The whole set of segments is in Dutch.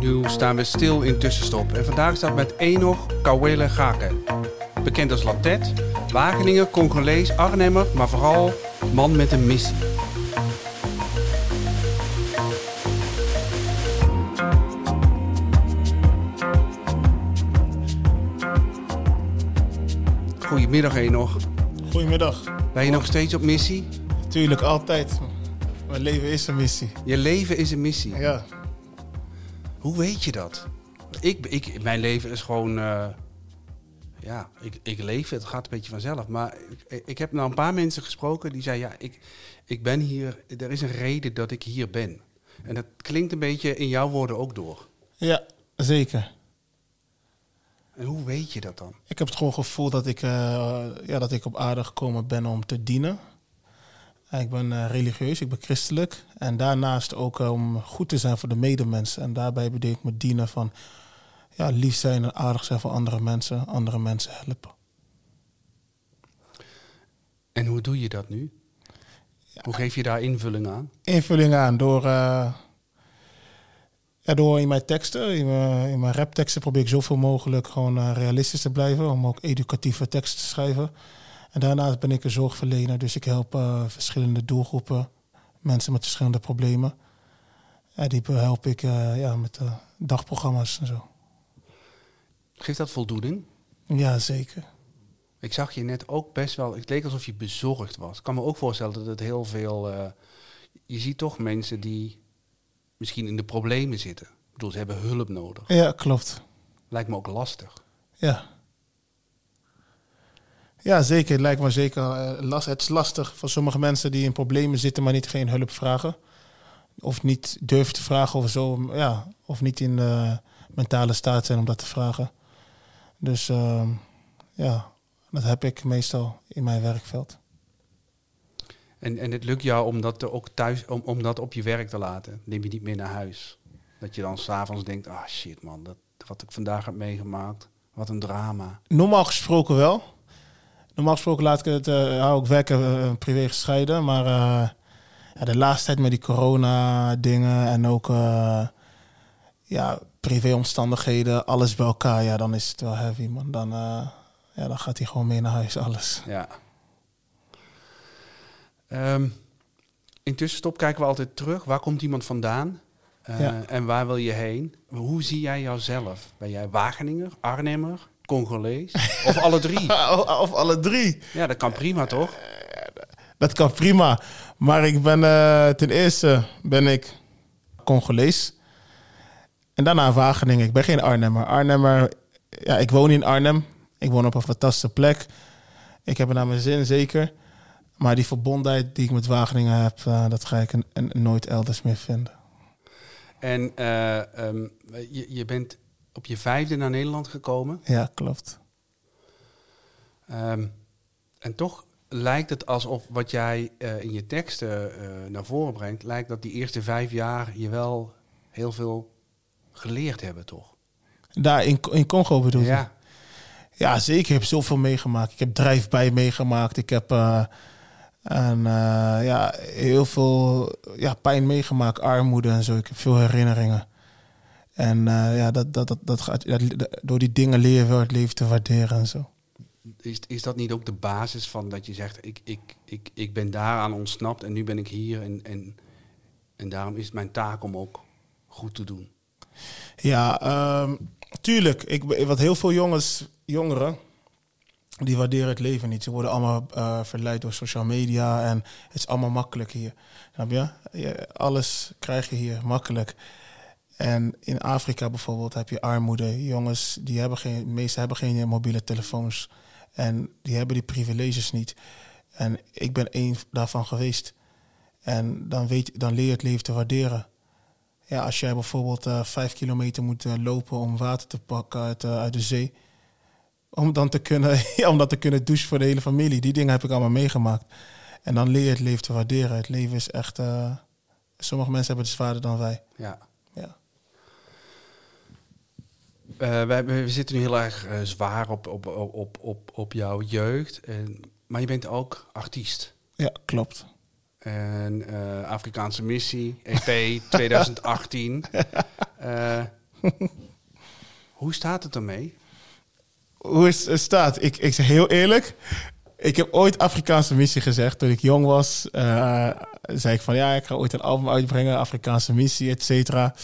Opnieuw staan we stil in tussenstop. En vandaag staat met Enoch Kawele Gake. Bekend als Latet, Wageningen, Congolees, Arnhemmer, maar vooral man met een missie. Goedemiddag Enoch. Goedemiddag. Ben je nog steeds op missie? Tuurlijk, altijd. Mijn leven is een missie. Je leven is een missie. Ja. Hoe weet je dat? Ik, ik, mijn leven is gewoon. eh, ja, ik, ik leef het. Het gaat een beetje vanzelf. Maar ik, ik heb nou een paar mensen gesproken die zeiden: Ja, ik, ik ben hier. Er is een reden dat ik hier ben. En dat klinkt een beetje in jouw woorden ook door. Ja, zeker. En hoe weet je dat dan? Ik heb het gewoon gevoel dat ik, eh, ja, dat ik op aarde gekomen ben om te dienen. Ik ben eh, religieus, ik ben christelijk. En daarnaast ook eh, om goed te zijn voor de medemensen. En daarbij bedoel ik me dienen van ja, lief zijn en aardig zijn voor andere mensen. Andere mensen helpen. En hoe doe je dat nu? Hoe geef je daar invulling aan? invulling aan door, eh, ja, door in mijn teksten, in mijn, in mijn rapteksten probeer ik zoveel mogelijk gewoon realistisch te blijven, om ook educatieve teksten te schrijven. En daarnaast ben ik een zorgverlener, dus ik help eh, verschillende doelgroepen, mensen met verschillende problemen. En die help ik eh, ja, met eh, dagprogramma's en zo. Geeft dat voldoening? Ja, zeker. Ik zag je net ook best wel. Het leek alsof je bezorgd was. Ik kan me ook voorstellen dat het heel veel. eh, je ziet toch mensen die misschien in de problemen zitten. Ik bedoel, ze hebben hulp nodig. Ja, klopt. Lijkt me ook lastig. Ja. Ja, zeker. Het lijkt me zeker eh, last. Het is lastig voor sommige mensen die in problemen zitten, maar niet geen hulp vragen. Of niet durven te vragen of zo. Ja, of niet in eh, mentale staat zijn om dat te vragen. Dus ehm, ja, dat heb ik meestal in mijn werkveld. En, en het lukt jou om dat er ook thuis, om, om dat op je werk te laten. Neem je niet meer naar huis. Dat je dan s'avonds denkt, ah shit man, dat, wat ik vandaag heb meegemaakt. Wat een drama. Normaal gesproken wel. Normaal gesproken laat ik het, eh, hou ik werken eh, privé gescheiden. Maar eh, ja, de laatste tijd met die corona dingen en ook ja, privéomstandigheden, alles bij elkaar, ja, dan is het wel heavy, man. Dan, ja, dan gaat hij gewoon mee naar huis, alles. Ja. Ehm, in tussenstop kijken we altijd terug. Waar komt iemand vandaan? Ja. En waar wil je heen? Hoe zie jij jouzelf? Ben jij Wageninger, Arnhemmer, Congolees? of alle drie? of alle drie. Ja, dat kan prima, toch? Dat kan prima. Maar ik ben eh, ten eerste ben ik Congolees. En daarna Wageningen. Ik ben geen Arnhemmer. Arnhemmer, ja, ik woon in Arnhem. Ik woon op een fantastische plek. Ik heb er naar mijn zin, zeker. Maar die verbondenheid die ik met Wageningen heb, eh, dat ga ik een, een- nooit elders meer vinden. En eh, ehm, je, je bent op je vijfde naar Nederland gekomen. Ja, klopt. Ehm, en toch lijkt het alsof wat jij eh, in je teksten eh, naar voren brengt, lijkt dat die eerste vijf jaar je wel heel veel geleerd hebben, toch? Daar in, in Congo bedoel je? Ja. Ja, zeker. Ik heb zoveel meegemaakt. Ik heb drijfbij meegemaakt. Ik heb eh, en, ja, heel veel ja, pijn meegemaakt, armoede en zo. Ik heb veel herinneringen. En eh, ja, dat, dat, dat, dat gaat, door die dingen leer je wel het leven te waarderen en zo. Is, is dat niet ook de basis van dat je zegt, ik, ik, ik, ik ben daaraan ontsnapt en nu ben ik hier en, en, en daarom is het mijn taak om ook goed te doen? Ja, ehm, tuurlijk. Ik, wat heel veel jongens, jongeren, die waarderen het leven niet. Ze worden allemaal eh, verleid door social media en het is allemaal makkelijk hier. Snap je? je? Alles krijg je hier makkelijk. En in Afrika bijvoorbeeld heb je armoede. Jongens, die hebben geen, de meeste hebben geen mobiele telefoons. En die hebben die privileges niet. En ik ben één daarvan geweest. En dan, weet, dan leer je het leven te waarderen. Ja, als jij bijvoorbeeld eh, vijf kilometer moet eh, lopen om water te pakken uit, eh, uit de zee. Om dan te kunnen, om dan te kunnen douchen voor de hele familie. Die dingen heb ik allemaal meegemaakt. En dan leer je het leven te waarderen. Het leven is echt. sommige mensen hebben het zwaarder dan wij. Ja. Ja. Eh, wij, we zitten nu heel erg eh, zwaar op, op, op, op, op, jouw jeugd. En, maar je bent ook artiest. ja, klopt. En eh, Afrikaanse Missie, EP 2018. Eh, hoe staat het ermee? Hoe is het staat? Ik, ik zeg heel eerlijk. Ik heb ooit Afrikaanse missie gezegd. Toen ik jong was, zei ik van ja, ik ga ooit een album uitbrengen. Afrikaanse missie, et cetera.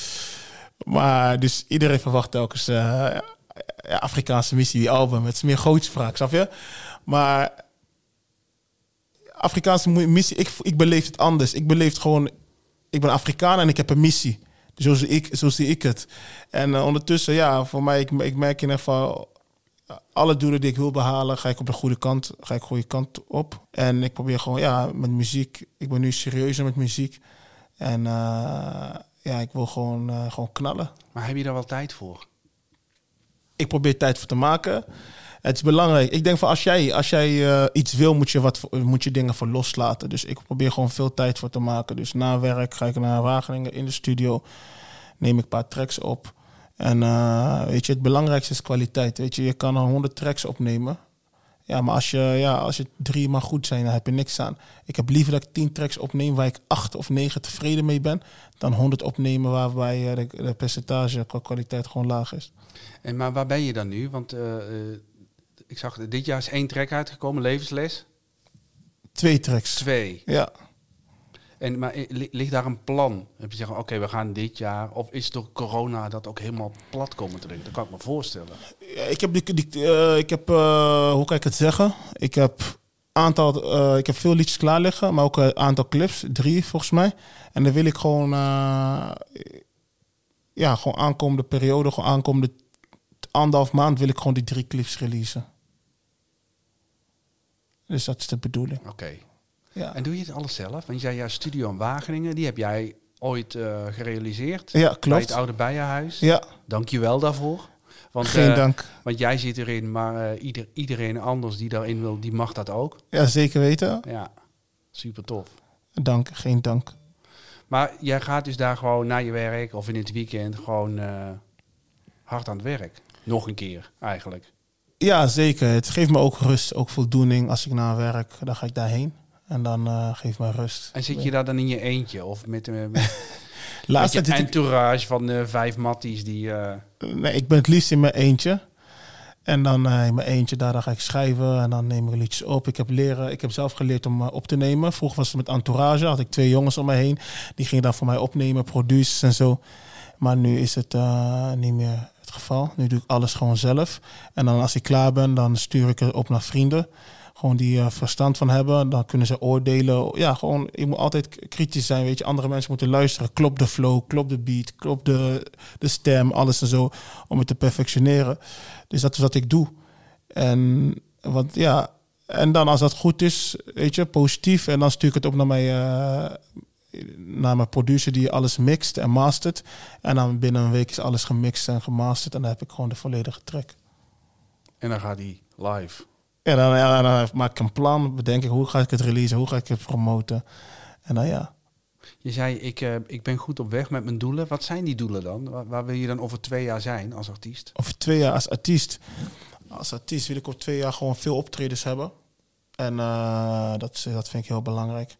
Maar dus iedereen verwacht telkens uh, Afrikaanse missie, die album. Het is meer grootspraak, snap je? Maar Afrikaanse missie, ik, ik beleef het anders. Ik beleef gewoon, ik ben Afrikaan en ik heb een missie. Zo zie ik, zo zie ik het. En uh, ondertussen, ja, voor mij, ik, ik merk in ieder geval alle doelen die ik wil behalen, ga ik op de goede kant, ga ik de goede kant op. En ik probeer gewoon, ja, met muziek. Ik ben nu serieuzer met muziek. En ja, ik wil gewoon, uh, gewoon knallen. Maar heb je daar wel tijd voor? Ik probeer tijd voor te maken. Het is belangrijk. Ik denk van als jij, als jij uh, iets wil, moet je, wat, moet je dingen voor loslaten. Dus ik probeer gewoon veel tijd voor te maken. Dus na werk ga ik naar Wageningen in de studio. Neem ik een paar tracks op. En uh, weet je, het belangrijkste is kwaliteit. Weet je, je kan er 100 tracks opnemen. Ja, maar als, je, ja, als je drie maar goed zijn, dan heb je niks aan. Ik heb liever dat ik 10 tracks opneem waar ik acht of negen tevreden mee ben, dan 100 opnemen waarbij de, de percentage qua kwaliteit gewoon laag is. En maar waar ben je dan nu? Want uh, ik zag dit jaar is één track uitgekomen, levensles. Twee tracks. Twee. Ja. En, maar ligt daar een plan? Heb je zeggen, oké, we gaan dit jaar... Of is door corona dat ook helemaal plat komen te liggen? Dat kan ik me voorstellen. Ja, ik heb, die, die, uh, ik heb uh, hoe kan ik het zeggen? Ik heb, aantal, uh, ik heb veel liedjes klaar liggen, maar ook een aantal clips. Drie, volgens mij. En dan wil ik gewoon... ja, gewoon aankomende periode, gewoon aankomende anderhalf maand... wil ik gewoon die drie clips releasen. Dus dat is de bedoeling. Oké. Okay. Ja. En doe je het alles zelf? Want jij, jouw studio in Wageningen, die heb jij ooit uh, gerealiseerd. Ja, klopt. Bij het oude Bijenhuis. Ja. Dank je wel daarvoor. Want, Geen uh, dank. Want jij zit erin, maar uh, ieder, iedereen anders die daarin wil, die mag dat ook. Ja, zeker weten. Ja, super tof. Dank, geen dank. Maar jij gaat dus daar gewoon na je werk of in het weekend gewoon hard aan het werk. Nog een keer, eigenlijk. Ja, zeker. Het geeft me ook rust, ook voldoening. Als ik naar werk, dan ga ik daarheen. En dan uh, geef me rust. En zit je daar dan in je eentje? Of met, met, met je entourage van uh, vijf matties die... Nee, ik ben het liefst in mijn eentje. En dan in mijn eentje, daar, daar ga ik schrijven en dan neem ik liedjes op. Ik heb, leren, ik heb zelf geleerd om op te nemen. Vroeger was het met entourage, had ik twee jongens om me heen. Die gingen dan voor mij opnemen, producers en zo. Maar nu is het niet meer het geval. Nu doe ik alles gewoon zelf. En dan als ik klaar ben, dan stuur ik het op naar vrienden gewoon die uh, verstand van hebben. Dan kunnen ze oordelen. Ja, gewoon, je moet altijd kritisch zijn. Weet je, andere mensen moeten luisteren. Klopt de flow, klopt de beat, klopt de, de stem, alles en zo. Om het te perfectioneren. Dus dat is wat ik doe. En, want, ja, en dan als dat goed is, weet je, positief. En dan stuur ik het op naar mijn, uh, naar mijn producer die alles mixt en mastert. En dan binnen een week is alles gemixt en gemasterd. En dan heb ik gewoon de volledige track. En dan gaat hij live. Ja, dan, ja, dan maak ik een plan, bedenk ik hoe ga ik het releasen, hoe ga ik het promoten. En dan ja. Je zei, ik, uh, ik ben goed op weg met mijn doelen. Wat zijn die doelen dan? Waar, waar, wil je dan over twee jaar zijn als artiest? Over twee jaar als artiest? Als artiest wil ik over twee jaar gewoon veel optredens hebben. En uh, dat, dat vind ik heel belangrijk.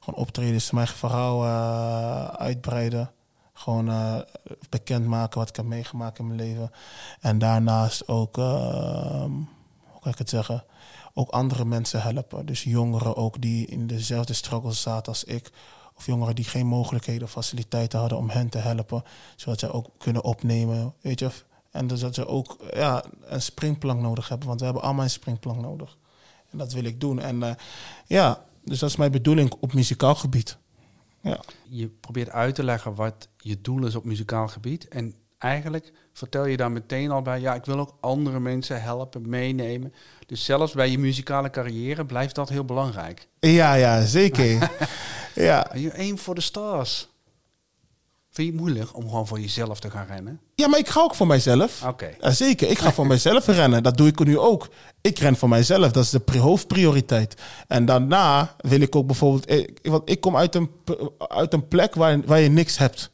Gewoon optredens, mijn verhaal uh, uitbreiden. Gewoon uh, bekendmaken wat ik heb meegemaakt in mijn leven. En daarnaast ook ik het zeggen, ook andere mensen helpen. Dus jongeren ook die in dezelfde struggle zaten als ik. Of jongeren die geen mogelijkheden of faciliteiten hadden om hen te helpen. Zodat zij ook kunnen opnemen, weet je. En dus dat ze ook ja, een springplank nodig hebben. Want we hebben allemaal een springplank nodig. En dat wil ik doen. En uh, ja, dus dat is mijn bedoeling op muzikaal gebied. Ja. Je probeert uit te leggen wat je doel is op muzikaal gebied. En eigenlijk vertel je daar meteen al bij, ja, ik wil ook andere mensen helpen, meenemen. Dus zelfs bij je muzikale carrière blijft dat heel belangrijk. Ja, ja, zeker. ja. Je aim voor de stars. Vind je het moeilijk om gewoon voor jezelf te gaan rennen? Ja, maar ik ga ook voor mijzelf. Oké. Ja, zeker, ik ga voor mijzelf rennen. Dat doe ik nu ook. Ik ren voor mijzelf. Dat is de hoofdprioriteit. En daarna wil ik ook bijvoorbeeld... Ik, want ik kom uit een, uit een plek waar, waar je niks hebt.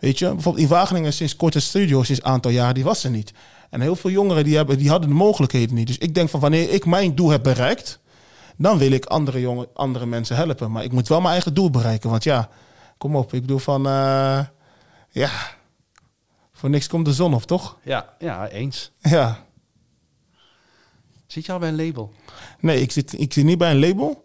Weet je, bijvoorbeeld in Wageningen sinds korte studio, sinds een aantal jaar, die was er niet. En heel veel jongeren die, hebben, die hadden de mogelijkheden niet. Dus ik denk van wanneer ik mijn doel heb bereikt, dan wil ik andere, jongen, andere mensen helpen. Maar ik moet wel mijn eigen doel bereiken. Want ja, kom op, ik bedoel van, uh, ja, Voor niks komt de zon op, toch? Ja, ja, eens. Ja. Zit je al bij een label? Nee, ik zit, ik zit niet bij een label.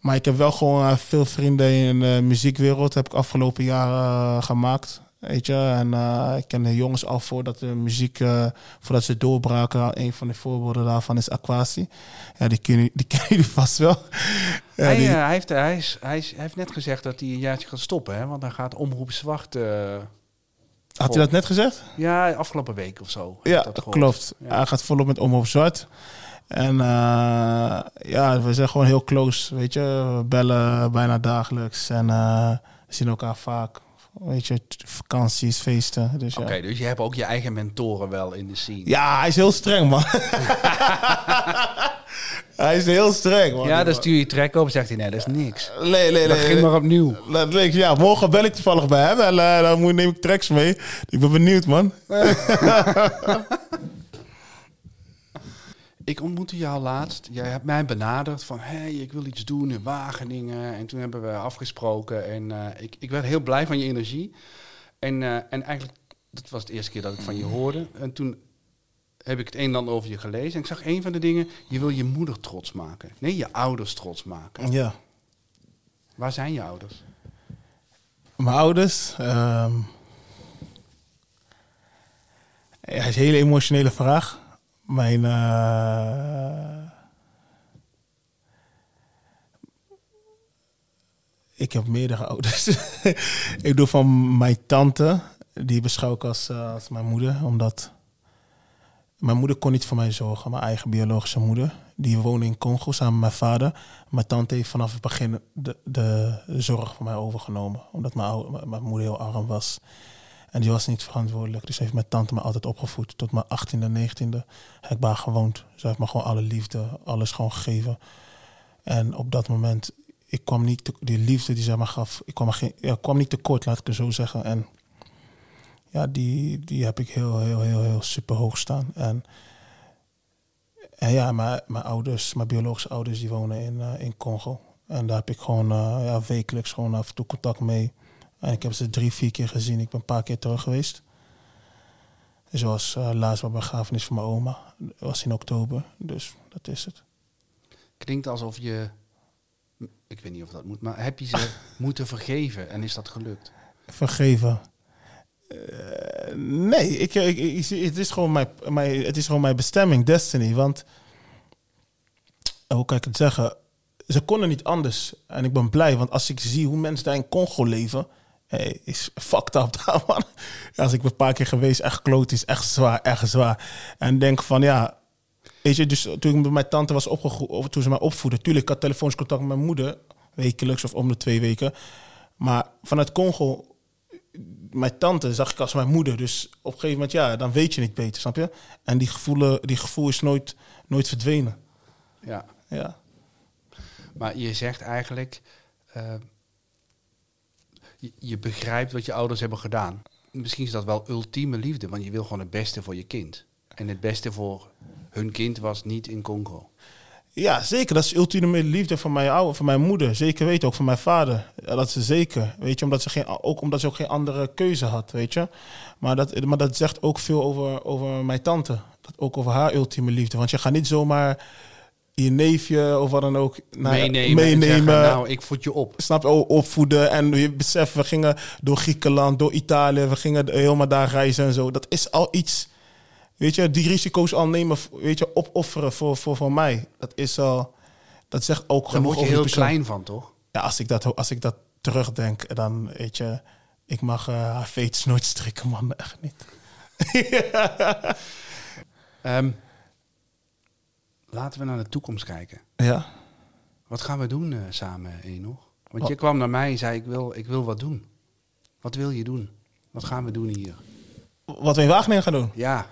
Maar ik heb wel gewoon eh, veel vrienden in de muziekwereld. Heb ik afgelopen jaren uh, gemaakt. Weet je, en uh, ik ken de jongens al voordat de muziek, voordat ze doorbraken. Een van de voorbeelden daarvan is Aquasi. Ja, die kennen die ken jullie vast wel. Ja, hij, die... hij, heeft, hij, is, hij, is, hij, heeft net gezegd dat hij een jaartje gaat stoppen, hè? Want dan gaat Omroep Zwart. Had hij dat net gezegd? Ja, afgelopen week of zo. Ja, dat klopt. Ja. Hij gaat volop met Omroep Zwart. En ja, we zijn gewoon heel close, weet je. We bellen bijna dagelijks en we zien elkaar vaak. Weet je, vakanties, feesten. Dus Oké, ja. dus je hebt ook je eigen mentoren wel in de scene. Ja, hij is heel streng, man. hij is heel streng, man. Ja, dan stuur je track op en zegt hij, nee, dat is niks. Nee, nee, nee. Begin maar opnieuw. Dat denk ik, ja, morgen bel ik toevallig bij hem en uh, dan moet, neem ik tracks mee. Ik ben benieuwd, man. Ik ontmoette jou laatst. Jij hebt mij benaderd van, hé, hey, ik wil iets doen in Wageningen. En toen hebben we afgesproken. En uh, ik, ik werd heel blij van je energie. En, uh, en eigenlijk, dat was de eerste keer dat ik van je hoorde. En toen heb ik het een en ander over je gelezen. En ik zag een van de dingen, je wil je moeder trots maken. Nee, je ouders trots maken. Ja. Waar zijn je ouders? Mijn ouders... Um... Ja, het is een hele emotionele vraag. Mijn. Uh, ik heb meerdere ouders. ik doe van mijn tante, die beschouw ik als, uh, als mijn moeder, omdat. Mijn moeder kon niet voor mij zorgen, mijn eigen biologische moeder. Die woonde in Congo samen met mijn vader. Mijn tante heeft vanaf het begin de, de zorg voor mij overgenomen, omdat mijn, mijn moeder heel arm was. En die was niet verantwoordelijk. Dus heeft mijn tante me altijd opgevoed. Tot mijn 18e, 19e heb ik bij gewoond. Ze heeft me gewoon alle liefde, alles gewoon gegeven. En op dat moment, ik kwam niet, te, liefde die ze me gaf, ik kwam, geen, ja, kwam niet tekort, laat ik het zo zeggen. En ja, die, die heb ik heel, heel, heel, heel super hoog staan. En, ja, mijn, mijn ouders, mijn biologische ouders, die wonen in, uh, in Congo. En daar heb ik gewoon uh, ja, wekelijks gewoon af en toe contact mee. En ik heb ze drie, vier keer gezien. Ik ben een paar keer terug geweest. Zoals uh, laatst bij begrafenis van mijn oma. Dat was in oktober. Dus dat is het. Klinkt alsof je... Ik weet niet of dat moet, maar heb je ze moeten vergeven en is dat gelukt? Vergeven? Uh, nee, ik, ik, ik, het, is gewoon mijn, mijn, het is gewoon mijn bestemming, destiny. Want, hoe kan ik het zeggen? Ze konden niet anders. En ik ben blij, want als ik zie hoe mensen daar in Congo leven Hey, is fucked up daar, man. Als ik een paar keer geweest, echt kloot is, echt zwaar, echt zwaar. En denk van, ja, weet je, dus toen ik bij mijn tante was opgegroeid, of toen ze mij opvoedde, tuurlijk, ik had telefonisch contact met mijn moeder, wekelijks of om de twee weken. Maar vanuit Congo, mijn tante zag ik als mijn moeder. Dus op een gegeven moment, ja, dan weet je niet beter, snap je? En die, gevoelen, die gevoel is nooit, nooit verdwenen. Ja. ja. Maar je zegt eigenlijk, uh, je, begrijpt wat je ouders hebben gedaan. Misschien is dat wel ultieme liefde, want je wil gewoon het beste voor je kind. En het beste voor hun kind was niet in Congo. Ja, zeker. Dat is ultieme liefde van mijn oude, van mijn moeder. Zeker weten, ook van mijn vader. Dat is zeker. Weet je, omdat ze geen, ook omdat ze ook geen andere keuze had, weet je. Maar dat, maar dat zegt ook veel over, over mijn tante. Dat ook over haar ultieme liefde. Want je gaat niet zomaar je neefje of wat dan ook naar, meenemen. meenemen. Zeggen, nou, ik voed je op. Snap je? Opvoeden. En je beseft, we gingen door Griekenland, door Italië. We gingen helemaal daar reizen en zo. Dat is al iets... Weet je, die risico's al nemen, weet je, opofferen voor, voor, voor mij. Dat is al... Dat zegt ook Daar word je heel klein van, toch? Ja, als ik dat, als ik dat terugdenk, dan weet je... Ik mag uh, haar veets nooit strikken, man. Echt niet. um, Laten we naar de toekomst kijken. Ja. Wat gaan we doen uh, samen, Enoch? Want wat? je kwam naar mij en zei, ik wil, ik wil wat doen. Wat wil je doen? Wat gaan we doen hier? Wat we in Wageningen gaan doen? Ja.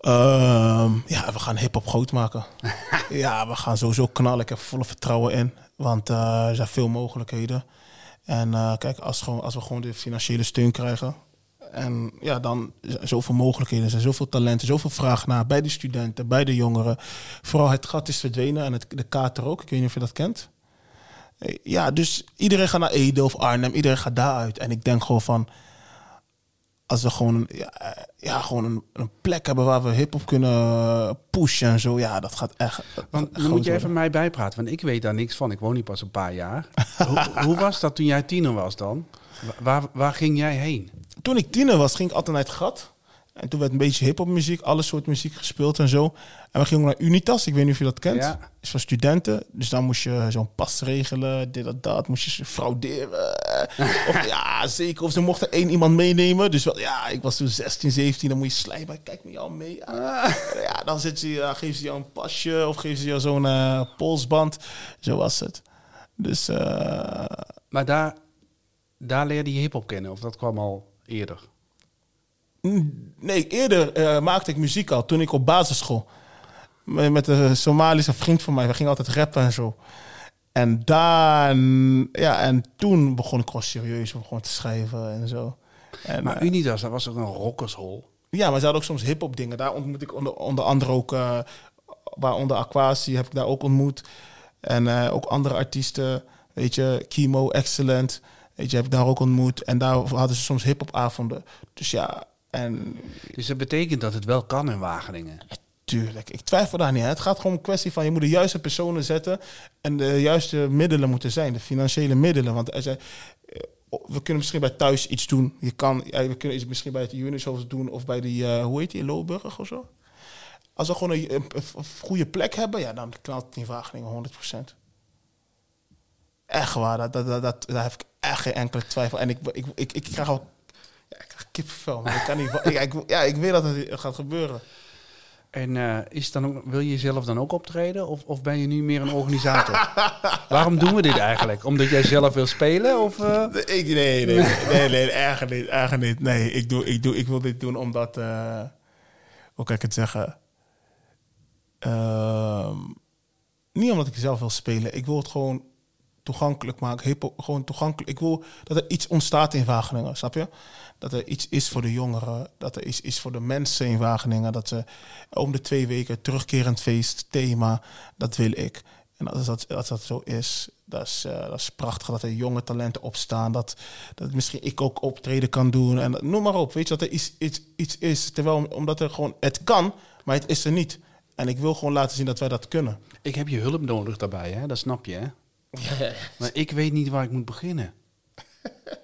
Um, ja, we gaan hip-hop groot maken. ja, we gaan sowieso knallen. Ik heb volle vertrouwen in. Want uh, er zijn veel mogelijkheden. En uh, kijk, als, gewoon, als we gewoon de financiële steun krijgen, en ja, dan zoveel mogelijkheden, zijn zoveel talenten, zoveel vraag naar bij de studenten, bij de jongeren. Vooral het gat is verdwenen en het, de kater ook. Ik weet niet of je dat kent. Ja, dus iedereen gaat naar Ede of Arnhem, iedereen gaat daaruit. En ik denk gewoon van, als we gewoon, ja, eh, ja, gewoon een, een plek hebben waar we hip-hop kunnen pushen en zo, ja, dat gaat echt. Want dan moet je even mij bijpraten, want ik weet daar niks van. Ik woon hier pas een paar jaar. hoe, hoe was dat toen jij tiener was dan? Wa- Waar, waar ging jij heen? toen ik tiener was, ging ik altijd naar het gat. En toen werd een beetje hip-hop muziek, alle soort muziek gespeeld en zo. En we gingen naar Unitas, ik weet niet of je dat kent. Ja. is voor studenten. Dus dan moest je zo'n pas regelen, dit en dat. Moest je ze frauderen. of ja, zeker. Of ze mochten één iemand meenemen. Dus wel, ja, ik was toen 16, 17. Dan moet je slijpen. Kijk met jou mee. Ah. Ja, dan zit ze, ja, geven ze jou een pasje of geven ze jou zo'n eh, polsband. Zo was het. Dus eh, Maar daar, daar leerde je hip-hop kennen, of dat kwam al eerder? Nee, eerder eh, maakte ik muziek al toen ik op basisschool. Met, een Somalische vriend van mij. We gingen altijd rappen en zo. En dan, ja, en toen begon ik gewoon serieus begon te schrijven en zo. En, Maar eh, Unidas, dat was ook een rockershol. ja, maar ze hadden ook soms hip-hop dingen. Daar ontmoet ik onder, onder andere ook, eh waaronder Aquasi heb ik daar ook ontmoet. En ook andere artiesten, weet je, Kimo, Excellent, weet je, heb ik daar ook ontmoet. En daar hadden ze soms hip-hop avonden. Dus ja, en Dus dat betekent dat het wel kan in Wageningen. Tuurlijk, ik twijfel daar niet. Hè. Het gaat gewoon een kwestie van je moet de juiste personen zetten en de juiste middelen moeten zijn, de financiële middelen. Want er zijn, eh, we kunnen misschien bij thuis iets doen. Je kan, we kunnen iets misschien bij het Unishof doen of bij die, eh, hoe heet die, Loburg of zo. Als we gewoon een, een- een goede plek hebben, ja, dan knalt het in Wageningen 100%. Echt waar, dat, dat, dat, dat, daar heb ik echt geen enkele twijfel. En ik, ik, ik, ik krijg al ja, ik krijg kippenvel, maar ik kan niet. Ja, ik, ja, ik weet dat het gaat gebeuren. En eh, is dan ook, wil je zelf dan ook optreden? Of, of ben je nu meer een organisator? Waarom doen we dit eigenlijk? Omdat jij zelf wil spelen? Of, eh? Nee, ik, nee, nee, nee, nee, nee, erger niet, niet. Nee, ik, doe, ik, doe, ik wil dit doen omdat, eh, hoe kan ik het zeggen? Ehm, niet omdat ik zelf wil spelen. Ik wil het gewoon toegankelijk maken. Gewoon toegankelijk. Ik wil dat er iets ontstaat in Wageningen, snap je? Dat er iets is voor de jongeren. Dat er iets is voor de mensen in Wageningen. Dat ze om de twee weken terugkerend feest, thema. Dat wil ik. En als dat, als dat zo is, dat is, eh, dat is prachtig. Dat er jonge talenten opstaan. Dat, dat misschien ik ook optreden kan doen. En noem maar op. Weet je, dat er iets, iets, iets is. Terwijl, omdat er gewoon, het kan, maar het is er niet. En ik wil gewoon laten zien dat wij dat kunnen. Ik heb je hulp nodig daarbij, hè? dat snap je. Hè? Maar ik weet niet waar ik moet beginnen.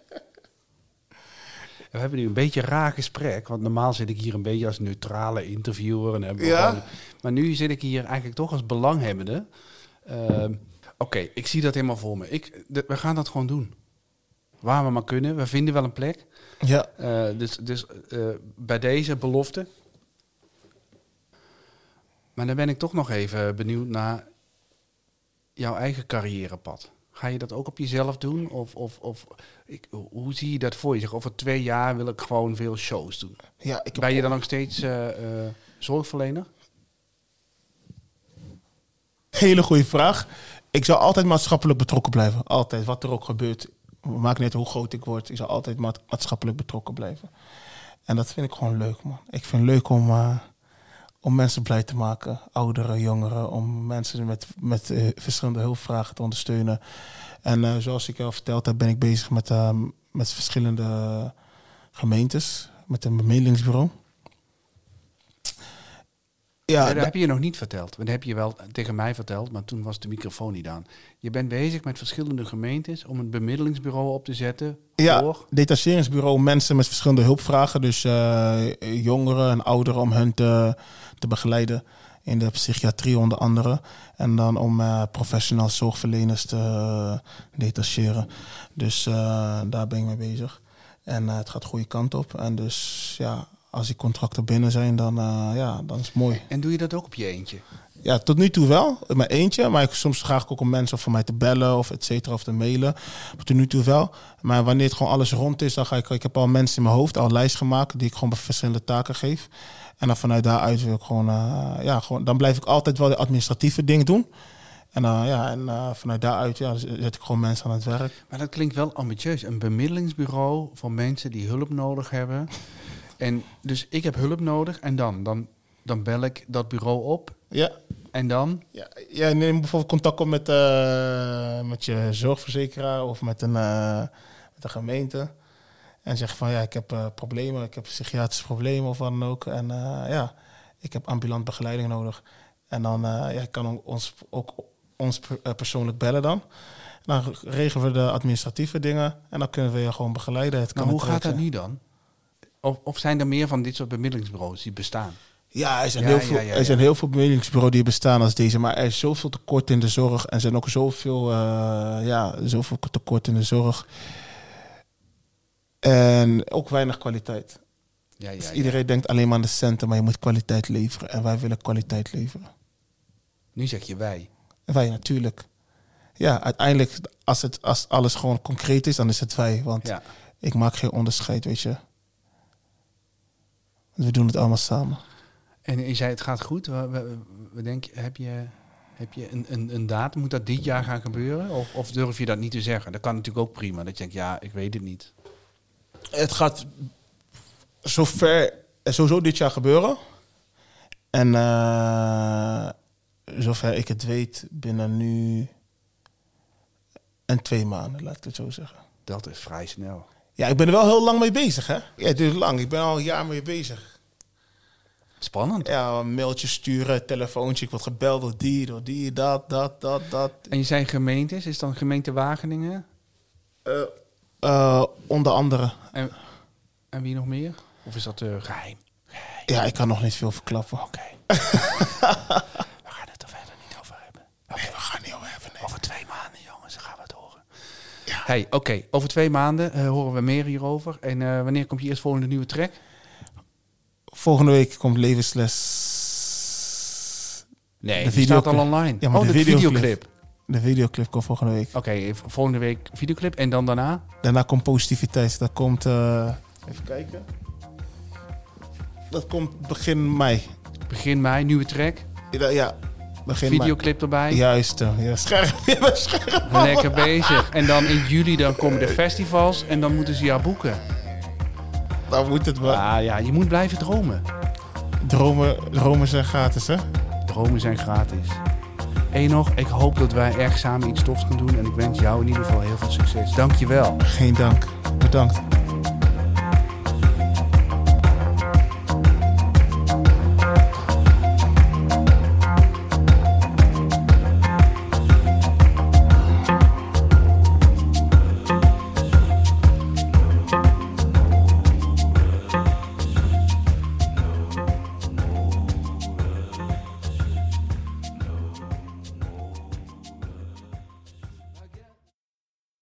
We hebben nu een beetje een raar gesprek, want normaal zit ik hier een beetje als neutrale interviewer. En hebben Ja? gewoon- maar nu zit ik hier eigenlijk toch als belanghebbende. Ehm, Oké, ik zie dat helemaal voor me. Ik, de- we gaan dat gewoon doen. Waar we maar kunnen. We vinden wel een plek. Ja, Eh, dus dus eh, bij deze belofte. Maar dan ben ik toch nog even benieuwd naar jouw eigen carrièrepad. Ga je dat ook op jezelf doen? Of, of, of ik, hoe zie je dat voor je? Zeg, over twee jaar wil ik gewoon veel shows doen. ja ik Ben je dan nog steeds eh, eh, zorgverlener? Hele goede vraag. Ik zou altijd maatschappelijk betrokken blijven. Altijd, wat er ook gebeurt. Maakt niet uit hoe groot ik word. Ik zou altijd ma- maatschappelijk betrokken blijven. En dat vind ik gewoon leuk, man. Ik vind het leuk om, eh, om mensen blij te maken. Ouderen, jongeren. Om mensen met, met eh, verschillende hulpvragen te ondersteunen. En eh, zoals ik al verteld heb, ben ik bezig met, eh, met verschillende gemeentes. Met een bemiddelingsbureau. Ja, dat da- heb je nog niet verteld. Want dat heb je wel tegen mij verteld, maar toen was de microfoon niet aan. Je bent bezig met verschillende gemeentes om een bemiddelingsbureau op te zetten Ja, voor... detacheringsbureau mensen met verschillende hulpvragen. Dus eh, jongeren en ouderen om hen te, te begeleiden. In de psychiatrie onder andere. En dan om professional zorgverleners te eh, detacheren. Dus daar ben ik mee bezig. En het gaat de goede kant op. En dus ja, als die contracten binnen zijn, dan, eh, ja, dan is het mooi. En doe je dat ook op je eentje? Ja, tot nu toe wel. Mijn eentje. Maar ik, soms vraag ik ook om mensen voor mij te bellen of et cetera, of te mailen. Maar tot nu toe wel. Maar wanneer het gewoon alles rond is, dan ga ik... Ik heb al mensen in mijn hoofd, al een lijst gemaakt... die ik gewoon bij verschillende taken geef. En dan vanuit daaruit wil ik gewoon... eh, ja, gewoon dan blijf ik altijd wel de administratieve dingen doen. En, dan ja, en vanuit daaruit ja, zet ik gewoon mensen aan het werk. Maar dat klinkt wel ambitieus. Een bemiddelingsbureau voor mensen die hulp nodig hebben. En dus ik heb hulp nodig en dan? Dan, dan bel ik dat bureau op Ja, en dan? Ja, ja, neem bijvoorbeeld contact op met, eh, met je zorgverzekeraar of met een, eh, met een gemeente. En zeg van ja, ik heb eh, problemen, ik heb psychiatrische problemen of wat dan ook. En ja, ik heb ambulant begeleiding nodig. En dan ja, kan ons ook ons persoonlijk bellen dan. Dan regelen we de administratieve dingen en dan kunnen we je gewoon begeleiden. Het maar hoe gaat dat nu dan? Of, of zijn er meer van dit soort bemiddelingsbureaus die bestaan? Ja, er zijn, heel, veel, er zijn heel veel bemiddelingsbureaus die bestaan als deze. Maar er is zoveel tekort in de zorg. En er zijn ook zoveel, uh, ja, zoveel tekort in de zorg. En ook weinig kwaliteit. Ja, ja, dus iedereen denkt alleen maar aan de centen, maar je moet kwaliteit leveren. En wij willen kwaliteit leveren. Nu zeg je wij. Wij natuurlijk. Ja, uiteindelijk, als, het, als alles gewoon concreet is, dan is het wij. Want ik maak geen onderscheid, weet je. We doen het allemaal samen. En je zei het gaat goed. We, we, denk, heb je, heb je een, een, een datum? Moet dat dit jaar gaan gebeuren? Of, of durf je dat niet te zeggen? Dat kan natuurlijk ook prima. Dat je denkt, ja, ik weet het niet. Het gaat zover, sowieso dit jaar gebeuren. En uh, zover ik het weet, binnen nu en twee maanden, laat ik het zo zeggen. Dat is vrij snel. Ja, ik ben er wel heel lang mee bezig, hè? Ja, het is lang. Ik ben al een jaar mee bezig. Spannend. Ja, een mailtje sturen, telefoontje. Ik word gebeld door die, door die, dat, dat, dat, dat. En je zei gemeentes. Is dan gemeente Wageningen? Uh, uh, onder andere. En, en, wie nog meer? Of is dat uh, geheim? geheim? Ja, ik kan nog niet veel verklappen. Oké gaan het er verder niet over hebben. Nee, we gaan niet over hebben. Nee. Over twee maanden, jongens, dan gaan we het horen. Ja. Hey, oké. Over twee maanden horen we meer hierover. En wanneer komt je eerst volgende nieuwe track? Volgende week komt levensles. Nee, de video staat al online. Ja, maar oh, de, de videoclip. De videoclip komt volgende week. Oké, volgende week videoclip en dan daarna? Daarna komt positiviteit. Dat komt. Uh, even kijken. Dat komt begin mei. Begin mei, nieuwe track? Ja, ja begin videoclip erbij. Juist, uh, ja, scherp. Ja, scherp. Lekker bezig. En dan in juli dan komen de festivals en dan moeten ze jou boeken dan moet het wel. Ah ja, je moet blijven dromen. Dromen, dromen zijn gratis, hè? Dromen zijn gratis. En nog, ik hoop dat wij erg samen iets tofs gaan doen. En ik wens jou in ieder geval heel veel succes. Dank je wel. Geen dank. Bedankt.